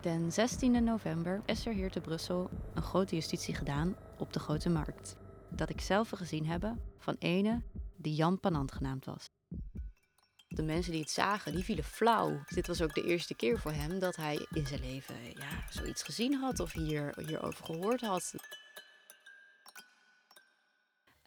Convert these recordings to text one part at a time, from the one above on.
Den 16 november is er hier te Brussel een grote justitie gedaan op de Grote Markt. Dat ik zelf gezien heb van ene die Jan Panant genaamd was. De mensen die het zagen, die vielen flauw. Dit was ook de eerste keer voor hem dat hij in zijn leven ja, zoiets gezien had of hier, hierover gehoord had.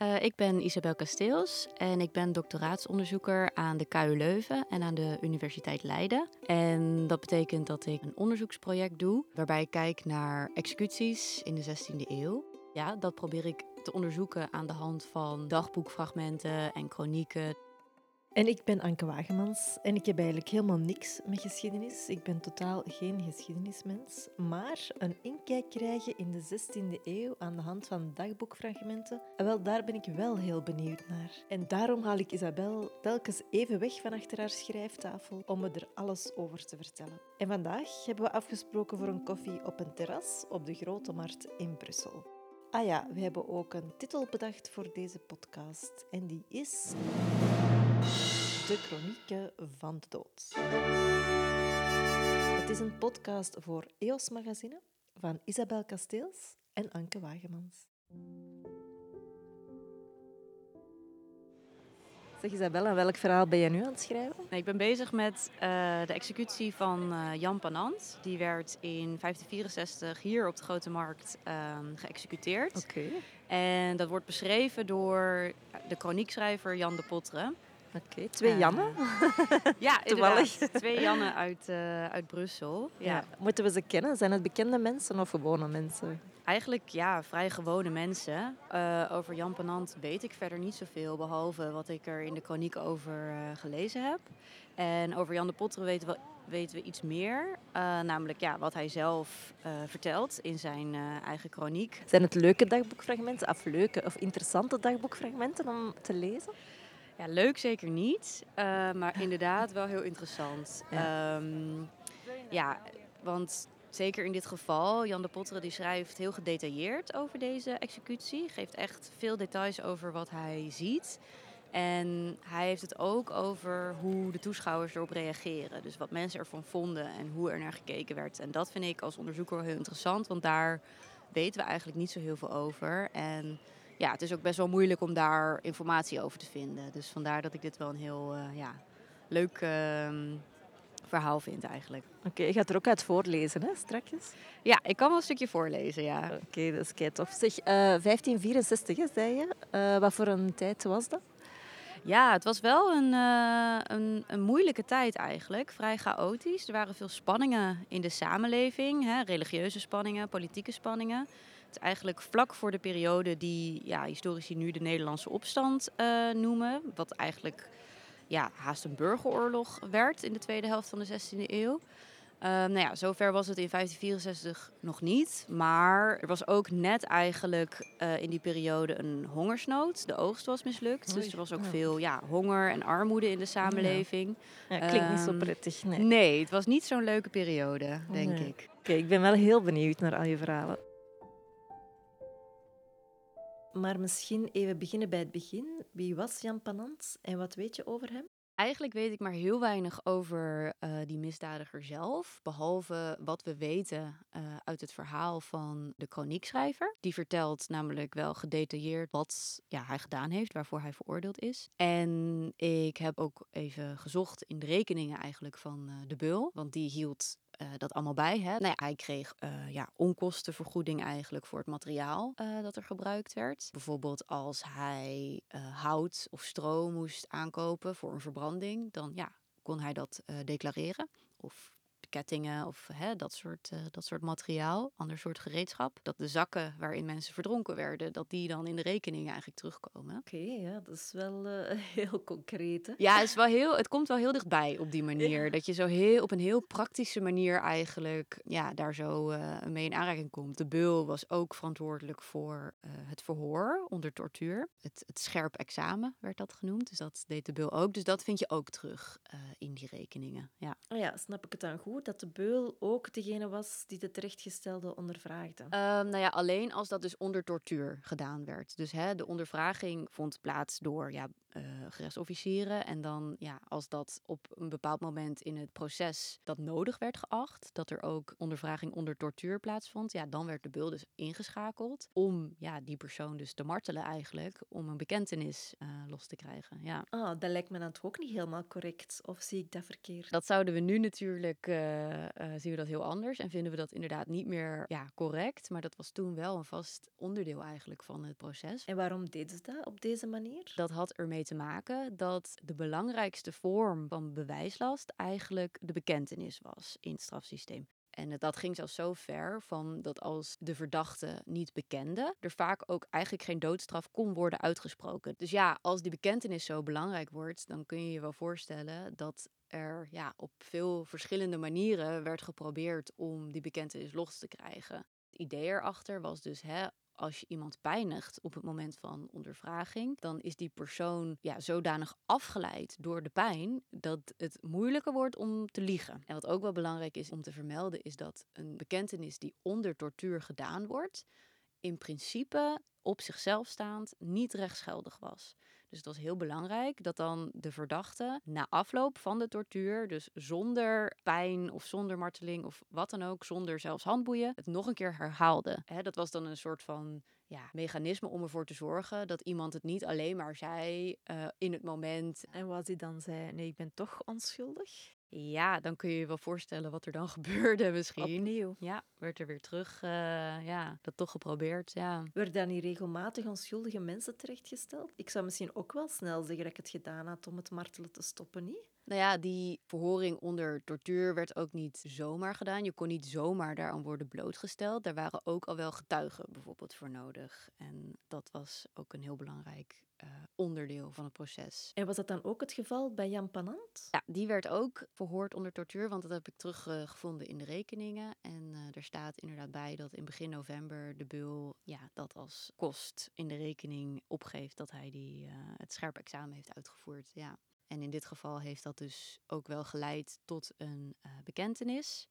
Uh, ik ben Isabel Kasteels en ik ben doctoraatsonderzoeker aan de KU Leuven en aan de Universiteit Leiden. En dat betekent dat ik een onderzoeksproject doe waarbij ik kijk naar executies in de 16e eeuw. Ja, dat probeer ik te onderzoeken aan de hand van dagboekfragmenten en chronieken. En ik ben Anke Wagemans en ik heb eigenlijk helemaal niks met geschiedenis. Ik ben totaal geen geschiedenismens. Maar een inkijk krijgen in de 16e eeuw aan de hand van dagboekfragmenten, wel, daar ben ik wel heel benieuwd naar. En daarom haal ik Isabel telkens even weg van achter haar schrijftafel om me er alles over te vertellen. En vandaag hebben we afgesproken voor een koffie op een terras op de Grote Markt in Brussel. Ah ja, we hebben ook een titel bedacht voor deze podcast en die is de Chronieken van de Dood. Het is een podcast voor EOS Magazine van Isabel Kasteels en Anke Wagemans. Zeg Isabella, welk verhaal ben je nu aan het schrijven? Nee, ik ben bezig met uh, de executie van uh, Jan Panant. Die werd in 1564 hier op de Grote Markt uh, geëxecuteerd. Oké. En dat wordt beschreven door de chroniekschrijver Jan de Potteren. Oké, twee uh, Jannen. ja, toevallig. Twee Jannen uit, uh, uit Brussel. Ja. ja. Moeten we ze kennen? Zijn het bekende mensen of gewone mensen? Eigenlijk ja, vrij gewone mensen. Uh, over Jan Penant weet ik verder niet zoveel, behalve wat ik er in de chroniek over gelezen heb. En over Jan de Potteren weten we, weten we iets meer. namelijk ja, wat hij zelf vertelt in zijn eigen chroniek. Zijn het leuke dagboekfragmenten of leuke of interessante dagboekfragmenten om te lezen? Ja, leuk zeker niet, uh, maar inderdaad wel heel interessant. Ja. Um, ja, want zeker in dit geval, Jan de Potteren die schrijft heel gedetailleerd over deze executie. Geeft echt veel details over wat hij ziet. En hij heeft het ook over hoe de toeschouwers erop reageren. Dus wat mensen ervan vonden en hoe er naar gekeken werd. En dat vind ik als onderzoeker wel heel interessant, want daar weten we eigenlijk niet zo heel veel over. En ja, het is ook best wel moeilijk om daar informatie over te vinden. Dus vandaar dat ik dit wel een heel uh, ja, leuk uh, verhaal vind eigenlijk. Oké, okay, je gaat er ook uit voorlezen, hè, strakjes? Ja, ik kan wel een stukje voorlezen, ja. Oké, okay, dat is kei tof. Zeg, uh, 1564, hè, zei je. Uh, wat voor een tijd was dat? Ja, het was wel een, een, een, moeilijke tijd eigenlijk. Vrij chaotisch. Er waren veel spanningen in de samenleving. Hè? Religieuze spanningen, politieke spanningen. Het is eigenlijk vlak voor de periode die ja, historici nu de Nederlandse opstand uh, noemen. Wat eigenlijk ja, haast een burgeroorlog werd in de tweede helft van de 16e eeuw. Uh, nou ja, zover was het in 1564 nog niet. Maar er was ook net eigenlijk uh, in die periode een hongersnood. De oogst was mislukt. Oei, dus er was ook ja. veel ja, honger en armoede in de samenleving. Ja, ja klinkt um, niet zo ehm, prettig. Nee. nee, het was niet zo'n leuke periode, denk nee. ik. Oké, okay, ik ben wel heel benieuwd naar al je verhalen. Maar misschien even beginnen bij het begin. Wie was Jan Panant en wat weet je over hem? Eigenlijk weet ik maar heel weinig over uh, die misdadiger zelf. Behalve wat we weten uh, uit het verhaal van de chroniekschrijver. Die vertelt namelijk wel gedetailleerd wat ja, hij gedaan heeft, waarvoor hij veroordeeld is. En ik heb ook even gezocht in de rekeningen eigenlijk van uh, de Beul. Want die hield dat allemaal bij. Hè? Nou ja, hij kreeg uh, ja, onkostenvergoeding eigenlijk voor het materiaal uh, dat er gebruikt werd. Bijvoorbeeld als hij hout of stro moest aankopen voor een verbranding, dan ja, kon hij dat declareren. Of kettingen of hè, dat, soort, uh, dat soort materiaal, ander soort gereedschap. Dat de zakken waarin mensen verdronken werden, dat die dan in de rekeningen eigenlijk terugkomen. Oké, okay, ja, dat is wel uh, heel concreet. Hè? Ja, het, is wel heel, het komt wel heel dichtbij op die manier. Ja. Dat je zo heel, op een heel praktische manier eigenlijk ja, daar zo uh, mee in aanraking komt. De beul was ook verantwoordelijk voor het verhoor onder tortuur. Het, het scherp examen werd dat genoemd, dus dat deed de beul ook. Dus dat vind je ook terug in die rekeningen. Ja. Oh ja, snap ik het dan goed? Dat de beul ook degene was die de terechtgestelde ondervraagde? Uh, nou ja, alleen als dat dus onder tortuur gedaan werd. Dus hè, de ondervraging vond plaats door ja, uh, gerechtsofficieren. En dan, ja, als dat op een bepaald moment in het proces dat nodig werd geacht, dat er ook ondervraging onder tortuur plaatsvond, ja, dan werd de beul dus ingeschakeld om ja, die persoon dus te martelen eigenlijk, om een bekentenis uh, los te krijgen. Ja. Oh, dat lijkt me dan toch ook niet helemaal correct, of zie ik dat verkeerd? Dat zouden we nu natuurlijk, uh, zien we dat heel anders en vinden we dat inderdaad niet meer ja, correct, maar dat was toen wel een vast onderdeel eigenlijk van het proces. En waarom deden ze dat op deze manier? Dat had ermee te maken dat de belangrijkste vorm van bewijslast eigenlijk de bekentenis was in het strafsysteem. En dat ging zelfs zo ver van dat als de verdachte niet bekende, er vaak ook eigenlijk geen doodstraf kon worden uitgesproken. Dus ja, als die bekentenis zo belangrijk wordt, dan kun je je wel voorstellen dat er ja, op veel verschillende manieren werd geprobeerd om die bekentenis los te krijgen. Het idee erachter was dus, hè, als je iemand pijnigt op het moment van ondervraging, dan is die persoon ja, zodanig afgeleid door de pijn dat het moeilijker wordt om te liegen. En wat ook wel belangrijk is om te vermelden, is dat een bekentenis die onder tortuur gedaan wordt, in principe op zichzelf staand niet rechtsgeldig was. Dus het was heel belangrijk dat dan de verdachte na afloop van de tortuur, dus zonder pijn of zonder marteling of wat dan ook, zonder zelfs handboeien, het nog een keer herhaalde. dat was dan een soort van ja, mechanisme om ervoor te zorgen dat iemand het niet alleen maar zei uh, in het moment. En wat hij dan zei, nee, ik ben toch onschuldig? Ja, dan kun je je wel voorstellen wat er dan gebeurde misschien. Opnieuw. Ja, werd er weer terug, uh, ja, dat toch geprobeerd, ja. Werden dan niet regelmatig onschuldige mensen terechtgesteld? Ik zou misschien ook wel snel zeggen dat ik het gedaan had om het martelen te stoppen, niet? Nou ja, die verhoring onder tortuur werd ook niet zomaar gedaan. Je kon niet zomaar daaraan worden blootgesteld. Daar waren ook al wel getuigen bijvoorbeeld voor nodig. En dat was ook een heel belangrijk onderdeel van het proces. En was dat dan ook het geval bij Jan Panant? Ja, die werd ook verhoord onder tortuur, want dat heb ik teruggevonden uh, in de rekeningen. En uh, er staat inderdaad bij dat in begin november de beul ja, dat als kost in de rekening opgeeft dat hij die, het scherp examen heeft uitgevoerd. Ja. En in dit geval heeft dat dus ook wel geleid tot een bekentenis.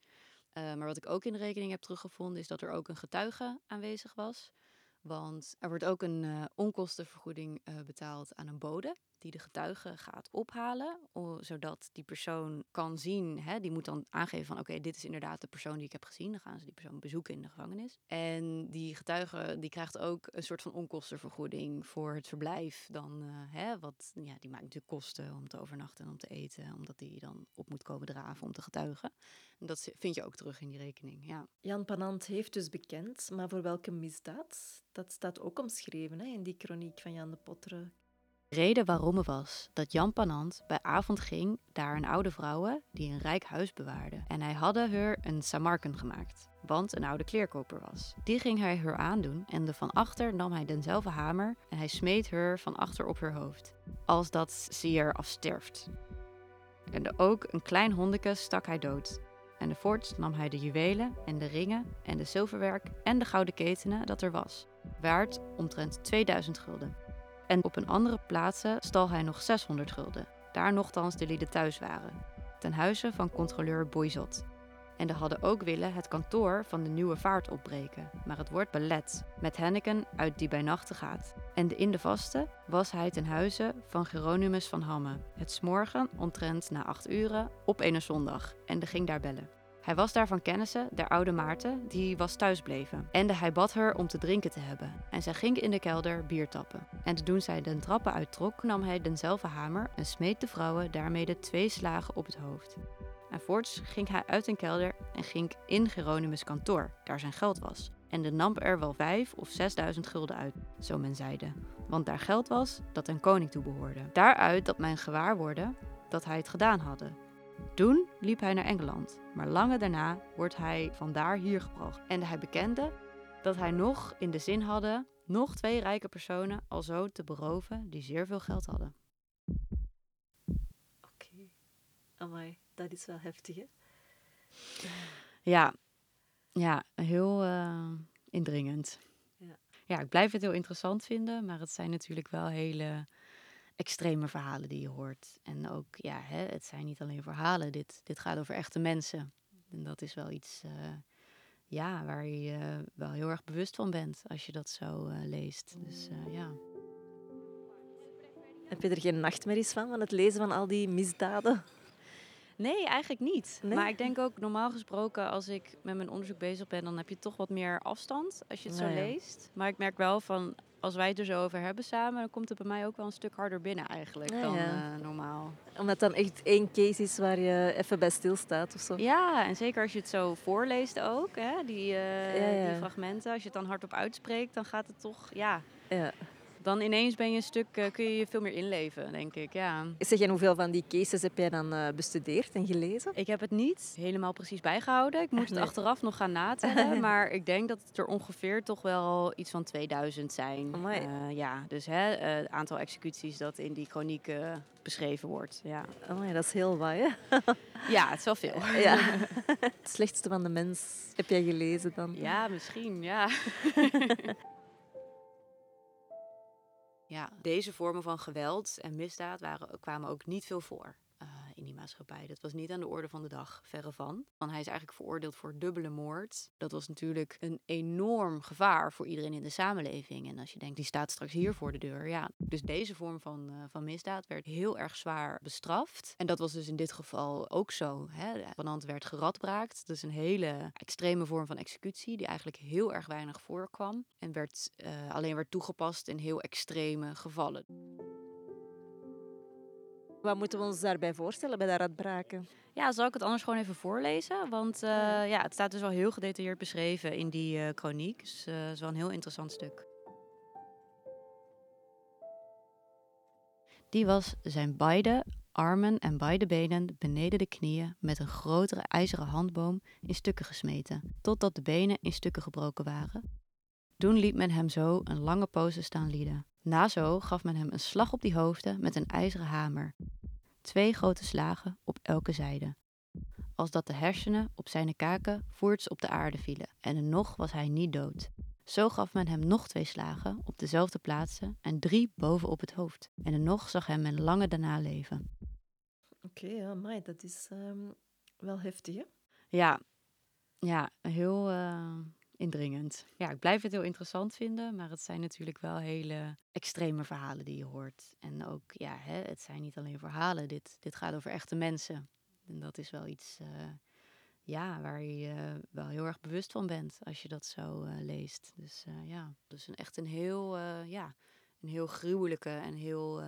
maar wat ik ook in de rekening heb teruggevonden is dat er ook een getuige aanwezig was. Want er wordt ook een uh, onkostenvergoeding uh, betaald aan een bode die de getuige gaat ophalen, zodat die persoon kan zien, hè, die moet dan aangeven van oké, dit is inderdaad de persoon die ik heb gezien. Dan gaan ze die persoon bezoeken in de gevangenis. En die getuige die krijgt ook een soort van onkostenvergoeding voor het verblijf. Dan, uh, hè, wat, ja, die maakt natuurlijk kosten om te overnachten en om te eten, omdat die dan op moet komen draven om te getuigen. En dat vind je ook terug in die rekening, ja. Jan Panant heeft dus bekend, maar voor welke misdaad? Dat staat ook omschreven hè, in die kroniek van Jan de Potteren. De reden waarom was dat Jan Panant bij avond ging daar een oude vrouwe die een rijk huis bewaarde. En hij hadden haar een samarken gemaakt, want een oude kleerkoper was. Die ging hij haar aandoen en de van achter nam hij denzelfde hamer en hij smeet haar van achter op haar hoofd, als dat ze er afsterft. En ook een klein hondeke stak hij dood. En de voorts nam hij de juwelen en de ringen en de zilverwerk en de gouden ketenen dat er was, waard omtrent 2000 gulden. En op een andere plaatse stal hij nog 600 gulden, daar nogthans de lieden thuis waren, ten huize van controleur Boyzot. En de hadden ook willen het kantoor van de nieuwe vaart opbreken, maar het wordt belet, met Henneken uit die bij nachten gaat. En de in de vaste was hij ten huize van Geronimus van Hamme, het smorgen omtrent na acht uren op een zondag, en de ging daar bellen. Hij was daar van kennissen, der oude Maarten, die was thuisbleven. En hij bad haar om te drinken te hebben. En zij ging in de kelder bier tappen. En toen zij den trappen uittrok, nam hij denzelfde hamer en smeet de vrouwen daarmee twee slagen op het hoofd. En voorts ging hij uit een kelder en ging in Geronimus kantoor, daar zijn geld was. En de nam er wel vijf of zesduizend gulden uit, zo men zeide. Want daar geld was dat een koning toebehoorde. Daaruit dat men gewaar worden dat hij het gedaan hadden. Toen liep hij naar Engeland, maar lange daarna wordt hij vandaar hier gebracht. En hij bekende dat hij nog in de zin hadden nog twee rijke personen al zo te beroven die zeer veel geld hadden. Oké, okay. dat is wel heftig hè? Ja, ja heel uh, indringend. Ja. ja, ik blijf het heel interessant vinden, maar het zijn natuurlijk wel hele extreme verhalen die je hoort. En ook, ja, hè, het zijn niet alleen verhalen, dit, dit gaat over echte mensen. En dat is wel iets uh, ja, waar je wel heel erg bewust van bent als je dat zo uh, leest. Dus uh, ja. Heb je er geen nachtmerries van, van het lezen van al die misdaden? Nee, eigenlijk niet. Nee? Maar ik denk ook normaal gesproken, als ik met mijn onderzoek bezig ben, dan heb je toch wat meer afstand als je het zo Nou ja. leest. Maar ik merk wel van, als wij het er zo over hebben samen, dan komt het bij mij ook wel een stuk harder binnen eigenlijk Ja, dan ja. eh, normaal. Omdat dan echt één case is waar je even bij stilstaat of zo. Ja, en zeker als je het zo voorleest ook, hè, die, eh, ja. die fragmenten. Als je het dan hardop uitspreekt, dan gaat het toch, ja... Dan ineens ben je een stuk, eh, kun je je veel meer inleven, denk ik, ja. Zeg, en hoeveel van die cases heb jij dan eh, bestudeerd en gelezen? Ik heb het niet helemaal precies bijgehouden. Ik moet Echt het achteraf nog gaan natellen. maar ik denk dat het er ongeveer toch wel iets van 2000 zijn. Eh, ja, dus hè, het aantal executies dat in die chronieken beschreven wordt. Ja, Oh ja, dat is heel wat, hè? ja het is wel veel. Ja. het slechtste van de mens heb jij gelezen dan? Ja, misschien, ja. Ja, deze vormen van geweld en misdaad waren, kwamen ook niet veel voor in die maatschappij. Dat was niet aan de orde van de dag, verre van. Want hij is eigenlijk veroordeeld voor dubbele moord. Dat was natuurlijk een enorm gevaar voor iedereen in de samenleving. En als je denkt, die staat straks hier voor de deur. Ja, dus deze vorm van, eh, van misdaad werd heel erg zwaar bestraft. En dat was dus in dit geval ook zo. Hè. Vanant werd geradbraakt. Dat is een hele extreme vorm van executie die eigenlijk heel erg weinig voorkwam. En werd, eh, alleen werd toegepast in heel extreme gevallen. Wat moeten we ons daarbij voorstellen bij dat radbraken? Ja, zal ik het anders gewoon even voorlezen? Want eh, ja, het staat dus wel heel gedetailleerd beschreven in die eh chroniek. Dus eh, het is wel een heel interessant stuk. Die was zijn beide armen en beide benen beneden de knieën met een grotere ijzeren handboom in stukken gesmeten, totdat de benen in stukken gebroken waren. Toen liet men hem zo een lange poze staan lieden. Na zo gaf men hem een slag op die hoofden met een ijzeren hamer. Twee grote slagen op elke zijde. Als dat de hersenen op zijn kaken voorts op de aarde vielen, en nog was hij niet dood. Zo gaf men hem nog twee slagen op dezelfde plaatsen en drie boven op het hoofd. En nog zag hem men lange daarna leven. Oké, maar dat is ehm, wel heftig, hè? Ja, ja heel eh, indringend. Ja, ik blijf het heel interessant vinden, maar het zijn natuurlijk wel hele extreme verhalen die je hoort. En ook, ja, hè, het zijn niet alleen verhalen, dit, dit gaat over echte mensen. En dat is wel iets eh, ja, waar je wel heel erg bewust van bent als je dat zo eh, leest. Dus eh, ja, dus een, echt een heel, ja, een heel gruwelijke en heel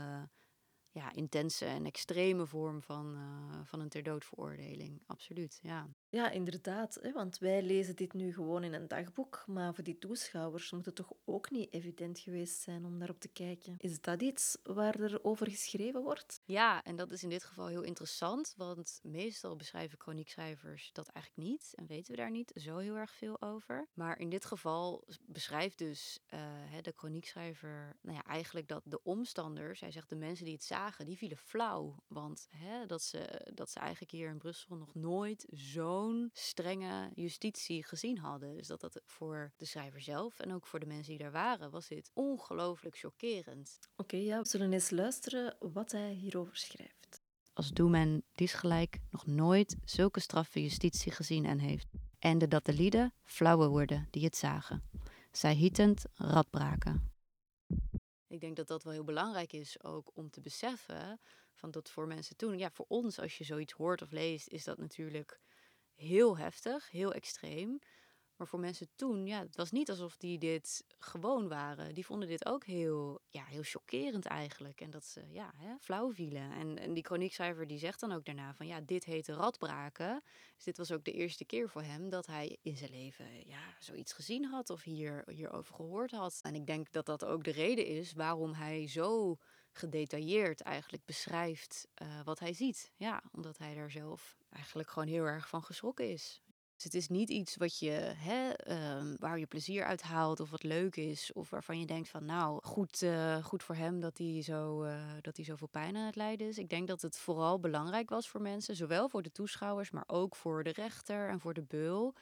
ja, intense en extreme vorm van, eh, van een ter dood veroordeling. Absoluut, ja. Ja, inderdaad. Hè, want wij lezen dit nu gewoon in een dagboek. Maar voor die toeschouwers moet het toch ook niet evident geweest zijn om daarop te kijken. Is dat iets waar er over geschreven wordt? Ja, en dat is in dit geval heel interessant, want meestal beschrijven chroniekschrijvers dat eigenlijk niet en weten we daar niet zo heel erg veel over. Maar in dit geval beschrijft dus eh, de chroniekschrijver nou ja, eigenlijk dat de omstanders, hij zegt de mensen die het zagen, die vielen flauw. Want hè, dat, ze, dat ze eigenlijk hier in Brussel nog nooit zo'n strenge justitie gezien hadden. Dus dat dat voor de schrijver zelf en ook voor de mensen die daar waren, was dit ongelooflijk chockerend. Oké, ja, we zullen eens luisteren wat hij hierover schrijft. als doe men diesgelijk nog nooit zulke straffe justitie gezien en heeft. En de dat de lieden flauwe worden die het zagen. Zij hietend radbraken. Ik denk dat dat wel heel belangrijk is ook om te beseffen van dat voor mensen toen, ja, voor ons als je zoiets hoort of leest, is dat natuurlijk heel heftig, heel extreem. Maar voor mensen toen, ja, het was niet alsof die dit gewoon waren. Die vonden dit ook heel, ja, heel chockerend eigenlijk. En dat ze, ja, hè, flauw vielen. En, en die chroniekschrijver die zegt dan ook daarna van, ja, dit heette radbraken. Dus dit was ook de eerste keer voor hem dat hij in zijn leven, ja, zoiets gezien had of hier, hierover gehoord had. En ik denk dat dat ook de reden is waarom hij zo gedetailleerd eigenlijk beschrijft eh, wat hij ziet. Ja, omdat hij daar zelf eigenlijk gewoon heel erg van geschrokken is. Dus het is niet iets wat je, hè, ehm, waar je plezier uit haalt of wat leuk is. Of waarvan je denkt van nou, goed, eh, goed voor hem dat hij, zo, eh, dat hij zoveel pijn aan het lijden is. Ik denk dat het vooral belangrijk was voor mensen, zowel voor de toeschouwers, maar ook voor de rechter en voor de beul.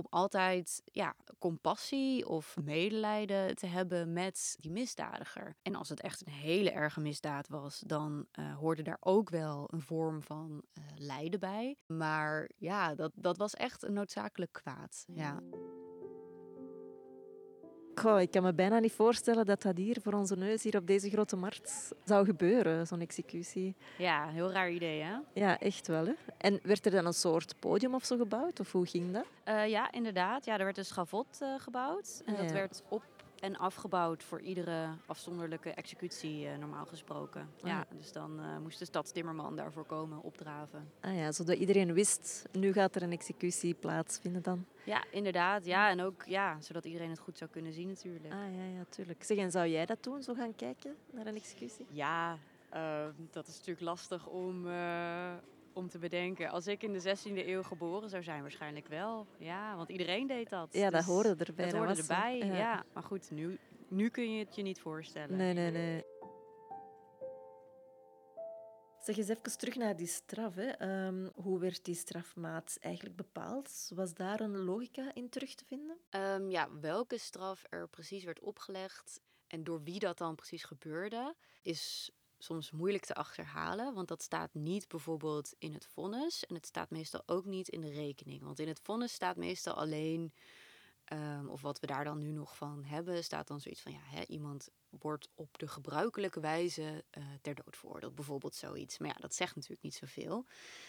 Om altijd ja, compassie of medelijden te hebben met die misdadiger. En als het echt een hele erge misdaad was, dan eh, hoorde daar ook wel een vorm van eh, lijden bij. Maar ja, dat, dat was echt een noodzakelijk kwaad. Ja. Goh, ik kan me bijna niet voorstellen dat dat hier voor onze neus, hier op deze grote markt, zou gebeuren, zo'n executie. Ja, heel raar idee, hè? Ja, echt wel. Hè? En werd er dan een soort podium of zo gebouwd? Of hoe ging dat? Uh, ja, inderdaad. Ja, er werd een schavot uh, gebouwd. En dat werd op en afgebouwd voor iedere afzonderlijke executie, uh, normaal gesproken. Ah. Ja, dus dan uh, moest de stadstimmerman daarvoor komen opdraven. Ah ja, zodat iedereen wist, nu gaat er een executie plaatsvinden dan. Ja, inderdaad. Ja, en ook ja, zodat iedereen het goed zou kunnen zien natuurlijk. Ah ja, ja, tuurlijk. Zeg, en zou jij dat doen, zo gaan kijken naar een executie? Ja, uh, dat is natuurlijk lastig om, uh, om te bedenken. Als ik in de 16e eeuw geboren zou zijn, waarschijnlijk wel. Ja, want iedereen deed dat. Ja, dat Dus hoorde erbij. Dat hoorde erbij, ja. ja. Maar goed, nu, nu kun je het je niet voorstellen. Nee, nee, nee. Zeg eens even terug naar die straf. Hè. Um, hoe werd die strafmaat eigenlijk bepaald? Was daar een logica in terug te vinden? Um, ja, welke straf er precies werd opgelegd en door wie dat dan precies gebeurde, is soms moeilijk te achterhalen. Want dat staat niet bijvoorbeeld in het vonnis en het staat meestal ook niet in de rekening. Want in het vonnis staat meestal alleen Um, of wat we daar dan nu nog van hebben, staat dan zoiets van ja, hè, iemand wordt op de gebruikelijke wijze uh, ter dood veroordeeld, bijvoorbeeld zoiets. Maar ja, dat zegt natuurlijk niet zoveel.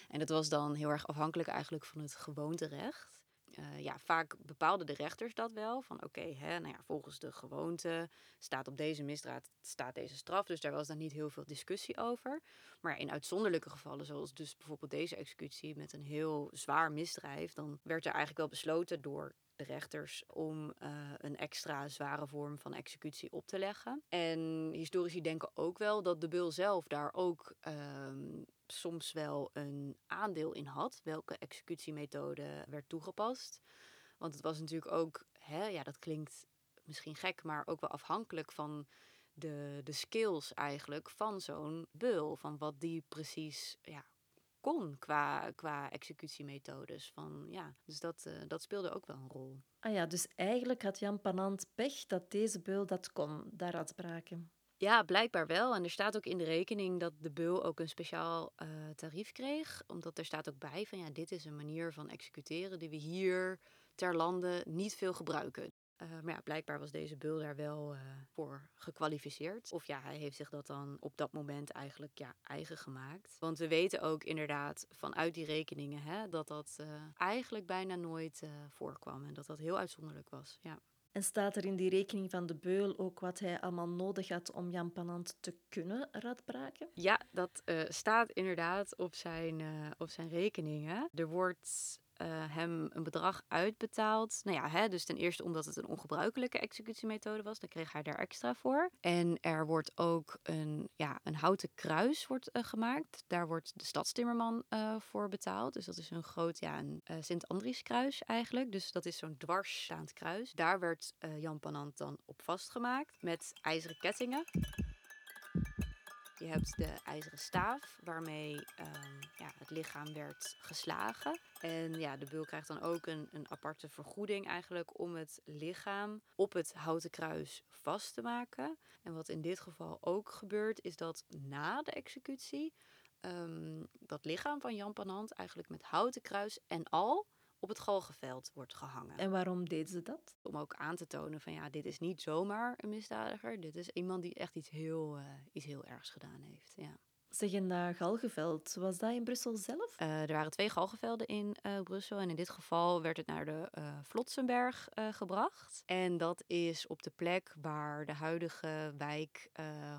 En dat was dan heel erg afhankelijk eigenlijk van het gewoonterecht. Uh, ja, vaak bepaalden de rechters dat wel. Van oké, nou ja, volgens de gewoonte staat op deze misdaad staat deze straf. Dus daar was dan niet heel veel discussie over. Maar in uitzonderlijke gevallen, zoals dus bijvoorbeeld deze executie met een heel zwaar misdrijf, dan werd er eigenlijk wel besloten door de rechters om uh, een extra zware vorm van executie op te leggen. En historici denken ook wel dat de beul zelf daar ook um, soms wel een aandeel in had, welke executiemethode werd toegepast. Want het was natuurlijk ook, hè, ja, dat klinkt misschien gek, maar ook wel afhankelijk van de, de skills eigenlijk van zo'n beul. Van wat die precies ja, kon qua, qua executiemethodes. Van, ja, dus dat, uh, dat speelde ook wel een rol. Ah ja, dus eigenlijk had Jan Panant pech dat deze beul dat kon, daar uitspraken. Ja, blijkbaar wel. En er staat ook in de rekening dat de beul ook een speciaal uh, tarief kreeg. Omdat er staat ook bij van ja, dit is een manier van executeren die we hier ter lande niet veel gebruiken. Uh, maar ja, blijkbaar was deze beul daar wel uh, voor gekwalificeerd. Of ja, hij heeft zich dat dan op dat moment eigenlijk ja, eigen gemaakt. Want we weten ook inderdaad vanuit die rekeningen hè, dat dat eigenlijk bijna nooit voorkwam. En dat dat heel uitzonderlijk was. Ja. En staat er in die rekening van de beul ook wat hij allemaal nodig had om Jan Panant te kunnen radbraken? Ja, dat uh, staat inderdaad op zijn, uh, op zijn rekeningen. Er wordt uh, hem een bedrag uitbetaald. Nou ja, hè, dus ten eerste omdat het een ongebruikelijke executiemethode was. Dan kreeg hij daar extra voor. En er wordt ook een, ja, een houten kruis wordt, gemaakt. Daar wordt de stadstimmerman voor betaald. Dus dat is een groot, ja, een Sint-Andrieskruis eigenlijk. Dus dat is zo'n dwarsstaand kruis. Daar werd Jan Panant dan op vastgemaakt met ijzeren kettingen. Je hebt de ijzeren staaf waarmee um, ja, het lichaam werd geslagen. En ja, de beul krijgt dan ook een, een aparte vergoeding eigenlijk om het lichaam op het houten kruis vast te maken. En wat in dit geval ook gebeurt, is dat na de executie um, dat lichaam van Jan Panant eigenlijk met houten kruis en al op het galgenveld wordt gehangen. En waarom deden ze dat? Om ook aan te tonen van ja, dit is niet zomaar een misdadiger. Dit is iemand die echt iets heel, uh, iets heel ergs gedaan heeft. Ja. Zeg, en dat galgenveld, was dat in Brussel zelf? Uh, er waren twee galgenvelden in uh, Brussel. En in dit geval werd het naar de uh, Vlotsenberg gebracht. En dat is op de plek waar de huidige wijk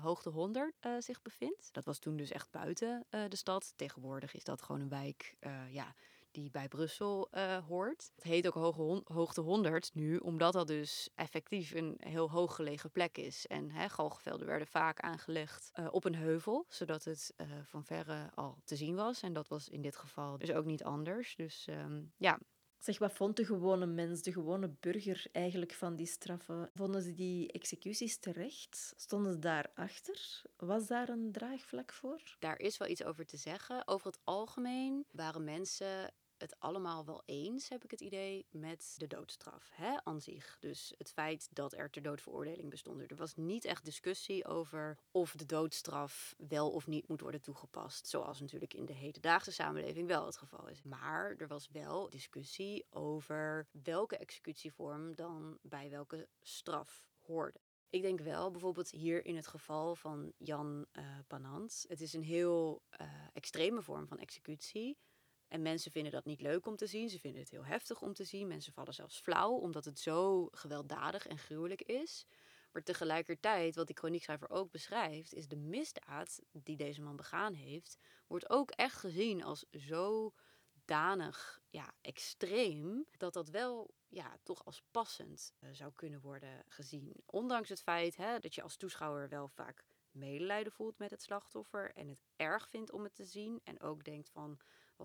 Hoogte 100 zich bevindt. Dat was toen dus echt buiten de stad. Tegenwoordig is dat gewoon een wijk, ja die bij Brussel uh, hoort. Het heet ook Hoge Hoogte 100 nu, omdat dat dus effectief een heel hoog gelegen plek is. En hè, galgenvelden werden vaak aangelegd uh, op een heuvel, zodat het uh, van verre al te zien was. En dat was in dit geval dus ook niet anders. Dus um, ja, Zeg, wat vond de gewone mens, de gewone burger eigenlijk van die straffen? Vonden ze die executies terecht? Stonden ze daarachter? Was daar een draagvlak voor? Daar is wel iets over te zeggen. Over het algemeen waren mensen het allemaal wel eens, heb ik het idee, met de doodstraf hè, aan zich. Dus het feit dat er ter doodveroordeling bestond. Er was niet echt discussie over of de doodstraf wel of niet moet worden toegepast. Zoals natuurlijk in de hedendaagse samenleving wel het geval is. Maar er was wel discussie over welke executievorm dan bij welke straf hoorde. Ik denk wel, bijvoorbeeld hier in het geval van Jan uh, Panant. Het is een heel uh, extreme vorm van executie. En mensen vinden dat niet leuk om te zien. Ze vinden het heel heftig om te zien. Mensen vallen zelfs flauw omdat het zo gewelddadig en gruwelijk is. Maar tegelijkertijd, wat die chroniekschrijver ook beschrijft, is de misdaad die deze man begaan heeft, wordt ook echt gezien als zo danig ja, extreem, dat dat wel ja, toch als passend uh, zou kunnen worden gezien. Ondanks het feit hè, dat je als toeschouwer wel vaak medelijden voelt met het slachtoffer en het erg vindt om het te zien en ook denkt van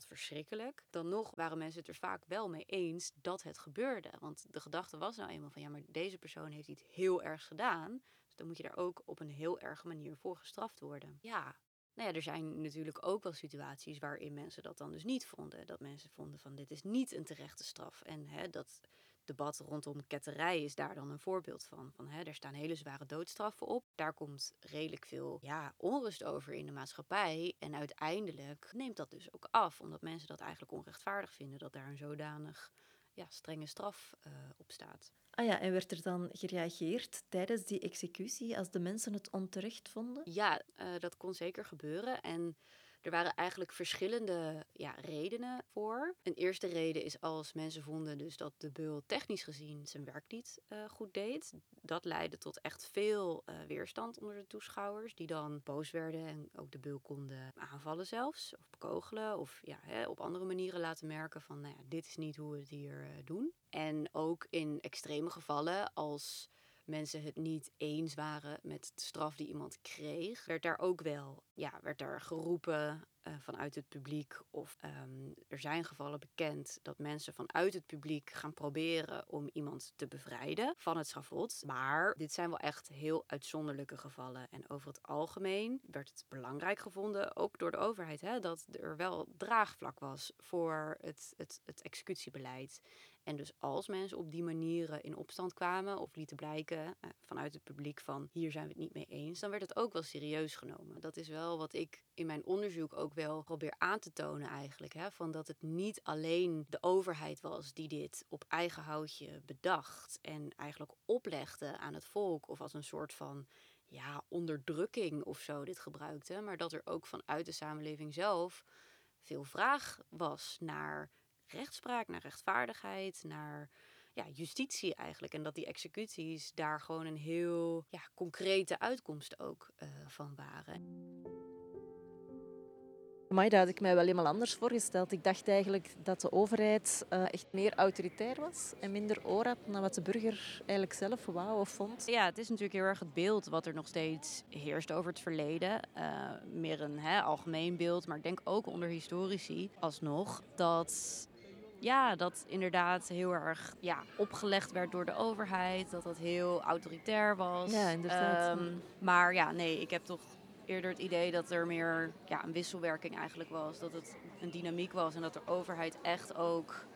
verschrikkelijk. Dan nog waren mensen het er vaak wel mee eens dat het gebeurde. Want de gedachte was nou eenmaal van ja, maar deze persoon heeft iets heel ergs gedaan. Dus dan moet je daar ook op een heel erge manier voor gestraft worden. Ja, nou ja, er zijn natuurlijk ook wel situaties waarin mensen dat dan dus niet vonden. Dat mensen vonden van dit is niet een terechte straf. En hè, dat debat rondom ketterij is daar dan een voorbeeld van. van hè, er staan hele zware doodstraffen op. Daar komt redelijk veel ja, onrust over in de maatschappij. En uiteindelijk neemt dat dus ook af. Omdat mensen dat eigenlijk onrechtvaardig vinden dat daar een zodanig ja, strenge straf uh, op staat. Ah ja, en werd er dan gereageerd tijdens die executie als de mensen het onterecht vonden? Ja, uh, dat kon zeker gebeuren. En er waren eigenlijk verschillende ja, redenen voor. Een eerste reden is als mensen vonden dus dat de beul technisch gezien zijn werk niet uh, goed deed. Dat leidde tot echt veel uh, weerstand onder de toeschouwers, die dan boos werden en ook de beul konden aanvallen zelfs, of bekogelen, of ja, hè, op andere manieren laten merken van, nou ja, dit is niet hoe we het hier uh, doen. En ook in extreme gevallen, als mensen het niet eens waren met de straf die iemand kreeg, werd daar ook wel, ja, werd daar geroepen uh, vanuit het publiek. Of um, er zijn gevallen bekend dat mensen vanuit het publiek gaan proberen om iemand te bevrijden van het schafot. Maar dit zijn wel echt heel uitzonderlijke gevallen. En over het algemeen werd het belangrijk gevonden, ook door de overheid, hè, dat er wel draagvlak was voor het, het, het executiebeleid. En dus als mensen op die manieren in opstand kwamen of lieten blijken uh, vanuit het publiek van hier zijn we het niet mee eens, dan werd het ook wel serieus genomen. Dat is wel wat ik in mijn onderzoek ook wel probeer aan te tonen eigenlijk. Hè, van dat het niet alleen de overheid was die dit op eigen houtje bedacht en eigenlijk oplegde aan het volk of als een soort van ja, onderdrukking of zo dit gebruikte, maar dat er ook vanuit de samenleving zelf veel vraag was naar rechtspraak, naar rechtvaardigheid, naar ja, justitie eigenlijk. En dat die executies daar gewoon een heel ja, concrete uitkomst ook uh, van waren. Maar daar had ik mij wel helemaal anders voorgesteld. Ik dacht eigenlijk dat de overheid uh, echt meer autoritair was en minder oor had naar wat de burger eigenlijk zelf wou of vond. Ja, het is natuurlijk heel erg het beeld wat er nog steeds heerst over het verleden. Uh, meer een hè, algemeen beeld, maar ik denk ook onder historici alsnog dat ja, dat inderdaad heel erg ja, opgelegd werd door de overheid. Dat dat heel autoritair was. Ja, inderdaad. Um, maar ja, nee, ik heb toch eerder het idee dat er meer ja, een wisselwerking eigenlijk was. Dat het een dynamiek was en dat de overheid echt ook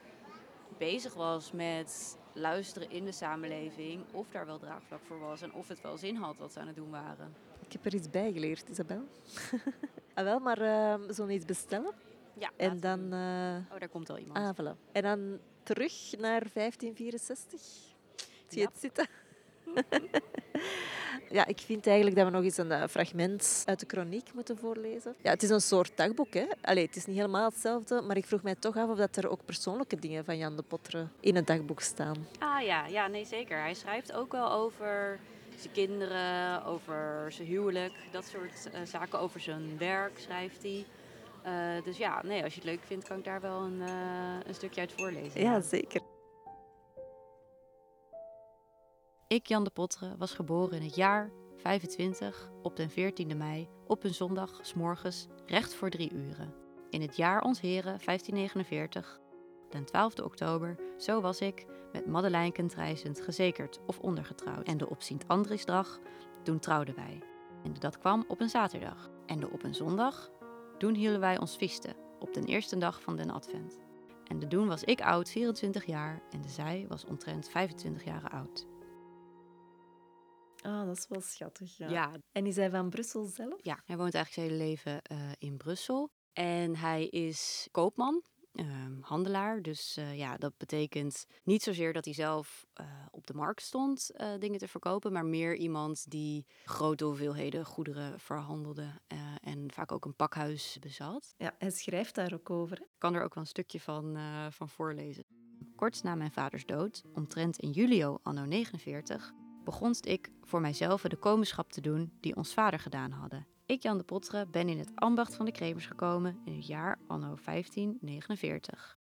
bezig was met luisteren in de samenleving. Of daar wel draagvlak voor was en of het wel zin had wat ze aan het doen waren. Ik heb er iets bij geleerd, Isabel. ah, wel, maar uh, we zullen iets bestellen. Ja, en dan... Uh, oh, daar komt al iemand. Ah, voilà. En dan terug naar 1564. Zie je ja. het zitten? ja, ik vind eigenlijk dat we nog eens een uh, fragment uit de chroniek moeten voorlezen. Ja, het is een soort dagboek. Hè? Allee, het is niet helemaal hetzelfde, maar ik vroeg mij toch af of dat er ook persoonlijke dingen van Jan de Potteren in het dagboek staan. Ah ja, ja, nee zeker. Hij schrijft ook wel over zijn kinderen, over zijn huwelijk, dat soort uh, zaken. Over zijn werk schrijft hij. Uh, dus ja, nee, als je het leuk vindt, kan ik daar wel een, uh, een stukje uit voorlezen. Ja, zeker. Ik, Jan de Potteren, was geboren in het jaar 25 op den 14e mei op een zondag, s morgens, recht voor drie uren. In het jaar ons heren 1549, den 12e oktober, zo was ik, met Madelijnken reizend, gezekerd of ondergetrouwd. En de op Sint-Andriesdag, toen trouwden wij. En dat kwam op een zaterdag. En de op een zondag, toen hielden wij ons visten op de eerste dag van den advent. En de doen was ik oud, 24 jaar, en de zij was omtrent 25 jaar oud. Ah, dat is wel schattig, ja. Ja, En is hij van Brussel zelf? ja, hij woont eigenlijk zijn hele leven eh, in Brussel. En hij is koopman, handelaar. Dus eh, ja, dat betekent niet zozeer dat hij zelf eh, op de markt stond eh, dingen te verkopen, maar meer iemand die grote hoeveelheden goederen verhandelde en vaak ook een pakhuis bezat. Ja, hij schrijft daar ook over. Ik kan er ook wel een stukje van, van voorlezen. Kort na mijn vaders dood, omtrent in julio anno 49, begon ik voor mijzelf de komenschap te doen die ons vader gedaan hadden. Ik, Jan de Pottere, ben in het ambacht van de kremers gekomen in het jaar anno 1549.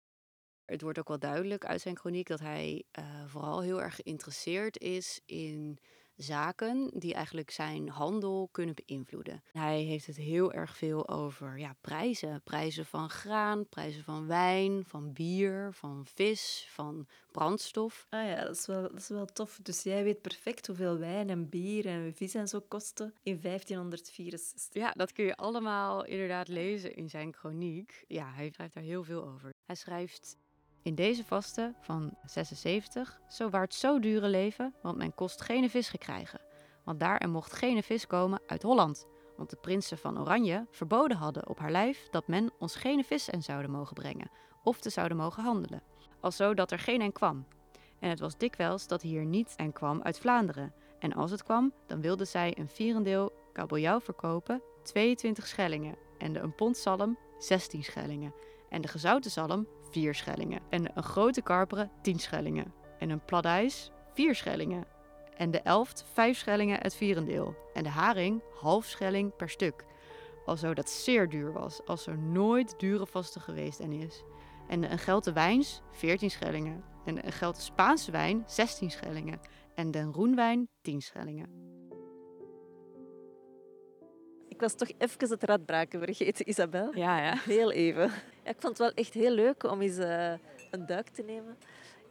Het wordt ook wel duidelijk uit zijn kroniek dat hij eh, vooral heel erg geïnteresseerd is in zaken die eigenlijk zijn handel kunnen beïnvloeden. Hij heeft het heel erg veel over ja, prijzen. Prijzen van graan, prijzen van wijn, van bier, van vis, van brandstof. Ah ja, dat is, wel, dat is wel tof. Dus jij weet perfect hoeveel wijn en bier en vis en zo kosten in 1564. Ja, dat kun je allemaal inderdaad lezen in zijn kroniek. Ja, hij schrijft daar heel veel over. Hij schrijft in deze vaste van 76, zo waard zo dure leven, want men kost geen vis gekrijgen. Want daar er mocht geen vis komen uit Holland. Want de prinsen van Oranje verboden hadden op haar lijf dat men ons geen vis en zouden mogen brengen, of te zouden mogen handelen. Alzo dat er geen en kwam. En het was dikwijls dat hier niet en kwam uit Vlaanderen. En als het kwam, dan wilden zij een vierendeel kabeljauw verkopen, 22 schellingen. En de een pond zalm, 16 schellingen. En de gezouten zalm, 4 schellingen. En een grote karperen, 10 schellingen. En een pladijs, 4 schellingen. En de elft, 5 schellingen het vierendeel. En de haring, half schelling per stuk. Alzo dat zeer duur was, als er nooit dure vaste geweest en is. En een gelte wijns, 14 schellingen. En een gelte Spaanse wijn, 16 schellingen. En den roenwijn, 10 schellingen. Ik was toch even het radbraken vergeten, Isabel. Ja, ja. Heel even. Ja, ik vond het wel echt heel leuk om eens eh, een duik te nemen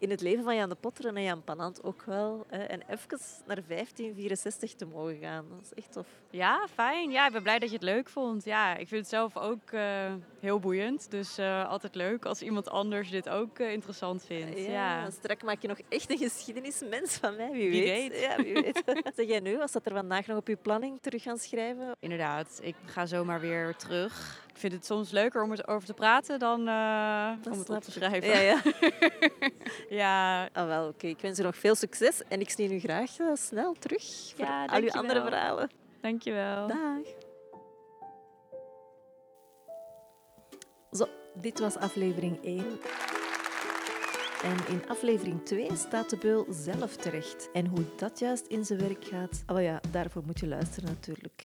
in het leven van Jan de Potter en Jan Panant ook wel. Hè, en even naar 1564 te mogen gaan. Dat is echt tof. Ja, fijn. Ja, ik ben blij dat je het leuk vond. Ja, ik vind het zelf ook eh, heel boeiend. Dus eh, altijd leuk als iemand anders dit ook interessant vindt. Ja, Straks maak je nog echt een geschiedenismens van mij, wie, Wie weet. weet. Ja, wie weet. zeg jij nu, was dat er vandaag nog op je planning terug gaan schrijven? inderdaad. Ik ga zomaar weer terug. Ik vind het soms leuker om erover te praten dan eh, om het op te schrijven. Ja, ja. ja, Ah, wel, oké. Ik wens u nog veel succes en ik zie u graag eh, snel terug voor Ja, al uw andere verhalen. dankjewel. Dag. Zo, dit was aflevering 1. En in aflevering 2 staat de beul zelf terecht. En hoe dat juist in zijn werk gaat, oh ja, daarvoor moet je luisteren natuurlijk.